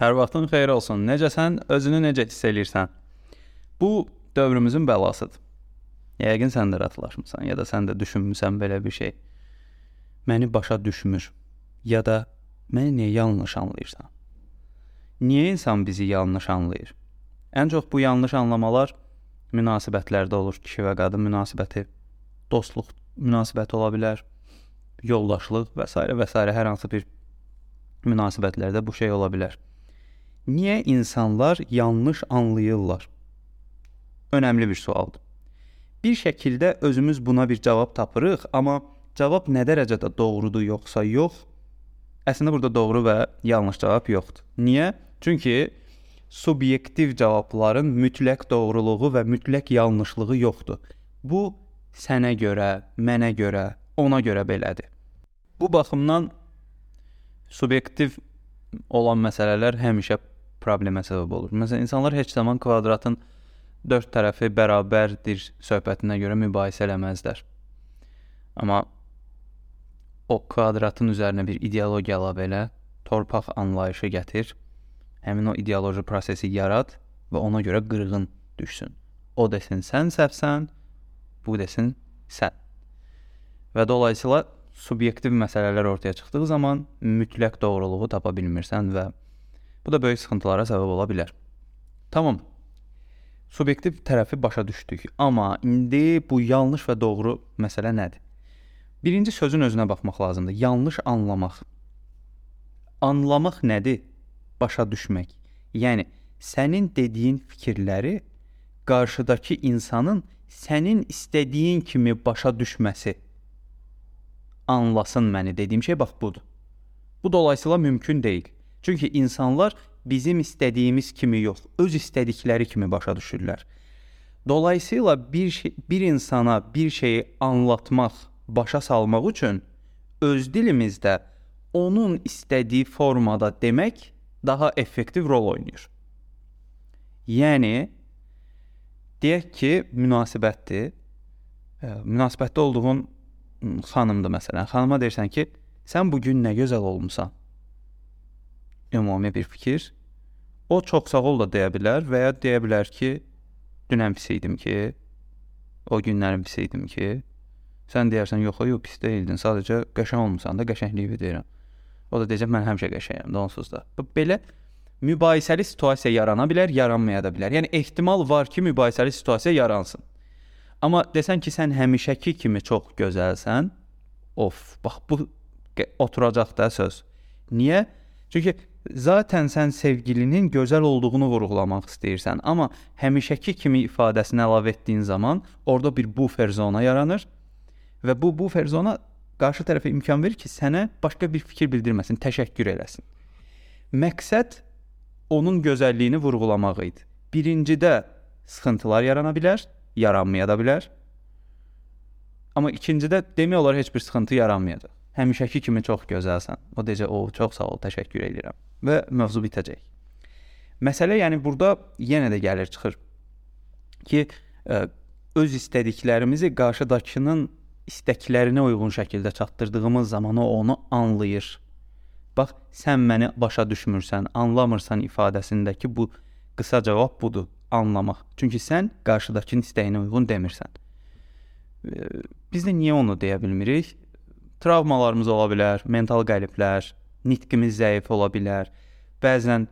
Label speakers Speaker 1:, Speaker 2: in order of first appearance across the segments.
Speaker 1: Hər vaxtın xeyir olsun. Necəsən? Özünü necə hiss eləyirsən? Bu dövrümüzün bəlasıdır. Yəqin sən də rastlaşmısan ya da sən də düşünmüsən belə bir şey. Məni başa düşmür ya da məni niyə yanlış anlayırsan? Niyə insan bizi yanlış anlayır? Ən çox bu yanlış anlamalar münasibətlərdə olur. Kişi və qadın münasibəti, dostluq münasibəti ola bilər, yoldaşlıq və s. və s. hər hansı bir münasibətlərdə bu şey ola bilər. Niyə insanlar yanlış anlayırlar? Önəmli bir sualdır. Bir şəkildə özümüz buna bir cavab tapırıq, amma cavab nə dərəcədə doğrudur yoxsa yox? Əslində burada doğru və yanlış cavab yoxdur. Niyə? Çünki subyektiv cavabların mütləq doğruluğu və mütləq yanlışlığı yoxdur. Bu sənə görə, mənə görə, ona görə belədir. Bu baxımdan subyektiv olan məsələlər həmişə problemə səbəb olur. Məsələn, insanlar heç zaman kvadratın dörd tərəfi bərabərdir söhbətinə görə mübahisə eləməzlər. Amma o kvadratın üzərinə bir ideologiya əlavə elə, torpaq anlayışı gətir, həmin o ideoloji prosesi yarat və ona görə qırğın düşsün. O desin sən səhvsən, bu desin sən. Və dolayısıyla subyektiv məsələlər ortaya çıxdığı zaman mütləq doğruluğu tapa bilmirsən və Bu da böyük sıxıntılara səbəb ola bilər. Tamam. Subyektiv tərəfi başa düşdük, amma indi bu yanlış və doğru məsələ nədir? Birinci sözün özünə baxmaq lazımdır. Yanlış anlamaq. Anlamaq nədir? Başa düşmək. Yəni sənin dediyin fikirləri qarşıdakı insanın sənin istədiyin kimi başa düşməsi. Anlasın məni dediyim şey bax budur. Bu dolayısıyla mümkün deyil. Çünki insanlar bizim istədiyimiz kimi yox, öz istədikləri kimi başa düşürlər. Dolayısıyla bir şey, bir insana bir şeyi anlatmaq, başa salmaq üçün öz dilimizdə onun istədiyi formada demək daha effektiv rol oynayır. Yəni deyək ki, münasibətdir. Münasibətdə olduğun xanımdır məsələn. Xanıma deyirsən ki, sən bu gün nə gözəl olmusan ümumi bir fikir. O çox sağ ol da deyə bilər və ya deyə bilər ki, dünən pis idim ki, o günlərim pis idim ki, sən deyərsən yox, yox pis deyildin, sadəcə qəşəng olmusan da, qəşəngliyi deyirəm. O da deyəcək mən həmişə qəşəngəm, onsuz da. Belə mübahisəli situasiya yarana bilər, yaranmaya da bilər. Yəni ehtimal var ki, mübahisəli situasiya yaransın. Amma desən ki, sən həmişəki kimi çox gözəlsən, of, bax bu oturacaq da söz. Niyə? Çünki Zaten sən sevgilinin gözəl olduğunu vurğulamaq istəyirsən, amma həmişəki kimi ifadəsini əlavə etdiyin zaman orada bir buffer zona yaranır və bu buffer zona qarşı tərəfə imkan verir ki, sənə başqa bir fikir bildirməsin, təşəkkür eləsin. Məqsəd onun gözəlliyini vurğulamaq idi. Birincidə sıxıntılar yarana bilər, yaranmaya da bilər. Amma ikincidə demək olar heç bir sıxıntı yaranmayacaq. Həmişəki kimi çox gözəlsən. O decə, "O, çox sağ ol, təşəkkür edirəm." və mövzu bitəcək. Məsələ yəni burada yenə də gəlir çıxır ki, ə, öz istədiklərimizi qarşıdakının istəklərinə uyğun şəkildə çatdırdığımız zaman o onu anlayır. Bax, sən məni başa düşmürsən, anlamırsan ifadəsindəki bu qısa cavab budur, anlamaq. Çünki sən qarşıdakının istəyinə uyğun demirsən. Biz də niyə onu deyə bilmirik? Travmalarımız ola bilər, mental qəliblər, nitqimiz zəif ola bilər. Bəzən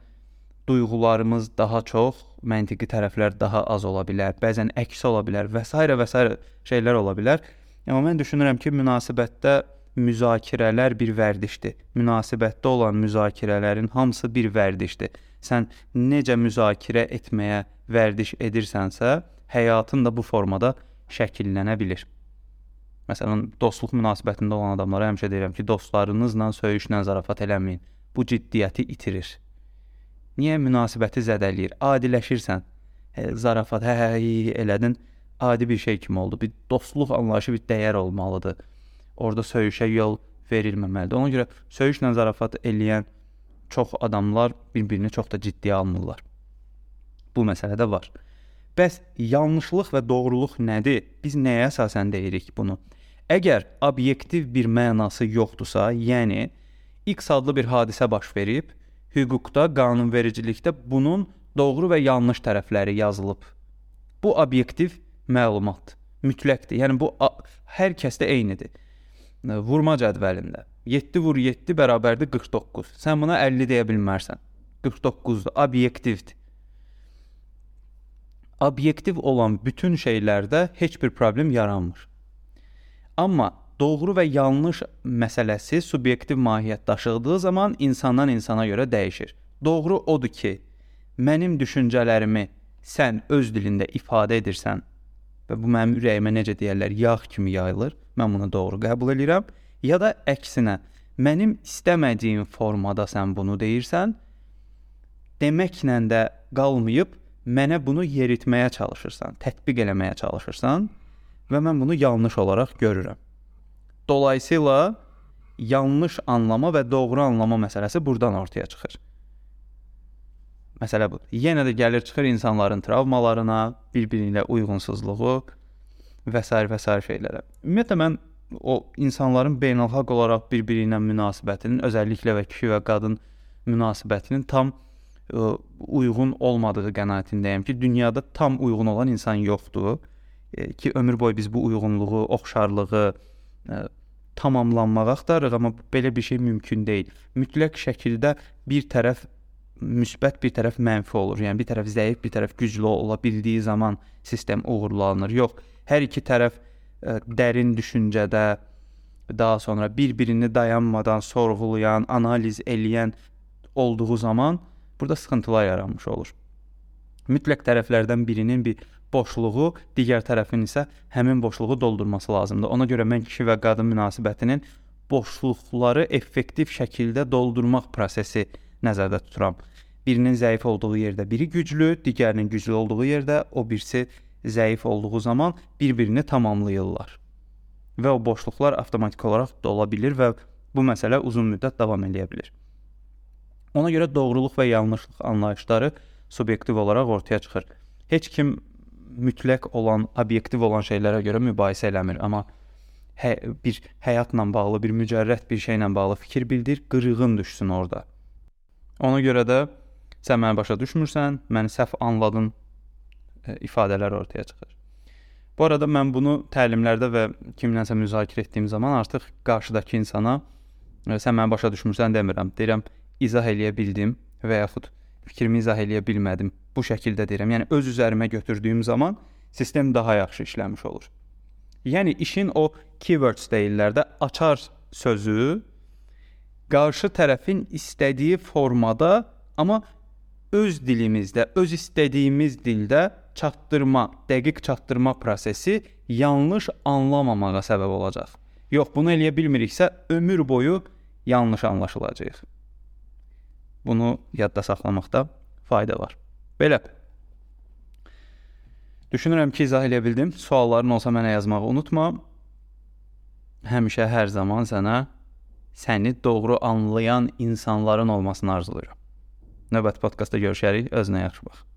Speaker 1: duyğularımız daha çox, məntiqi tərəflər daha az ola bilər. Bəzən əksi ola bilər və s. və s. şeylər ola bilər. Amma mən düşünürəm ki, münasibətdə müzakirələr bir vərdişdir. Münasibətdə olan müzakirələrin hamısı bir vərdişdir. Sən necə müzakirə etməyə vərdiş edirsənsə, həyatın da bu formada şəkillənə bilər. Məsələn, dostluq münasibətində olan adamlara həmişə deyirəm ki, dostlarınızla söyüşlə zarafat eləməyin. Bu ciddiyyəti itirir. Niyə münasibəti zədələyir? Adiləşirsən. Hə, zarafat, hə, hə, elədin, adi bir şey kimi oldu. Bir dostluq anlayışı bir dəyər olmalıdır. Orda söyüşə yol verilməməlidir. Ona görə söyüşlə zarafat eləyən çox adamlar bir-birini çox da ciddiyə almırlar. Bu məsələ də var. Bəs yanlışlıq və doğruluq nədir? Biz nəyə əsasən deyirik bunu? Əgər obyektiv bir mənası yoxdursa, yəni X adlı bir hadisə baş verib, hüquqda, qanunvericilikdə bunun doğru və yanlış tərəfləri yazılıb. Bu obyektiv məlumat mütləqdir. Yəni bu hər kəsdə eynidir. Vurma cədvəlində 7 vur 7 bərabərdir 49. Sən buna 50 deyə bilmərsən. 49-dur, obyektivdir. Obyektiv olan bütün şeylərdə heç bir problem yaranmır. Amma doğru və yanlış məsələsi subyektiv mahiyyət daşıdığı zaman insandan insana görə dəyişir. Doğru odur ki, mənim düşüncələrimi sən öz dilində ifadə edirsən və bu mənim ürəyimə necə deyirlər, yağ kimi yayılır. Mən bunu doğru qəbul edirəm. Ya da əksinə, mənim istəmədiyim formada sən bunu deyirsən, deməklə də qalmayıb mənə bunu yeritməyə çalışırsan, tətbiq eləməyə çalışırsan və mən bunu yanlış olaraq görürəm. Dolayısıyla yanlış anlama və doğru anlama məsələsi burdan ortaya çıxır. Məsələ budur. Yenə də gəlir çıxır insanların travmalarına, bir-biri ilə uyğunsuzluğu və s. və s. şeylərə. Ümumiyyətlə mən o insanların beynəlxalq olaraq bir-biri ilə münasibətinin, özəlliklə və kişi və qadın münasibətinin tam ə, uyğun olmadığı qənaətindəyəm ki, dünyada tam uyğun olan insan yoxdur. E, ki ömür boyu biz bu uyğunluğu, oxşarlığı ə, tamamlanmağı axtarırıq, amma belə bir şey mümkün deyil. Mütləq şəkildə bir tərəf müsbət, bir tərəf mənfi olur. Yəni bir tərəf zəif, bir tərəf güclü ola bildiyi zaman sistem uğurlanır. Yox, hər iki tərəf ə, dərin düşüncədə daha sonra bir-birini dayanmadan sorğulayan, analiz eləyən olduğu zaman burada sıxıntılar yaranmış olur. Mütləq tərəflərdən birinin bir boşluğu, digər tərəfin isə həmin boşluğu doldurması lazımdır. Ona görə mən kişi və qadın münasibətinin boşluqları effektiv şəkildə doldurmaq prosesi nəzərdə tuturam. Birinin zəif olduğu yerdə biri güclü, digərinin güclü olduğu yerdə o birisi zəif olduğu zaman bir-birini tamamlayırlar. Və o boşluqlar avtomatik olaraq dola bilir və bu məsələ uzun müddət davam edə bilər. Ona görə doğruluq və yanlışlıq anlayışları subyektiv olaraq ortaya çıxır. Heç kim mütləq olan, obyektiv olan şeylərə görə mübahisə eləmir, amma hə, bir həyatla bağlı, bir mücərrəd bir şeylə bağlı fikir bildir, qırığın düşsün orada. Ona görə də sən məni başa düşmürsən, məni səhv anladın e, ifadələr ortaya çıxır. Bu arada mən bunu təlimlərdə və kimlənsə müzakirə etdiyim zaman artıq qarşıdakı insana e, sən məni başa düşmürsən demirəm. Deyirəm, izah eləyə bildim və yaxud fikrimi izah eləyə bilmədim. Bu şəkildə deyirəm. Yəni öz üzərimə götürdüyüm zaman sistem daha yaxşı işləmiş olur. Yəni işin o keywords deyirlər də açar sözü qarşı tərəfin istədiyi formada, amma öz dilimizdə, öz istədiyimiz dildə çatdırma, dəqiq çatdırma prosesi yanlış anlamamağa səbəb olacaq. Yox, bunu eləyə bilmiriksə ömür boyu yanlış anlaşılacağıq. Bunu yadda saxlamaqda fayda var. Belə. Düşünürəm ki, izah edə bildim. Sualların olsa mənə yazmağı unutma. Həmişə hər zaman sənə səni doğru anlayan insanların olmasını arzulayıram. Növbəti podkastda görüşərik. Özünə yaxşı bax.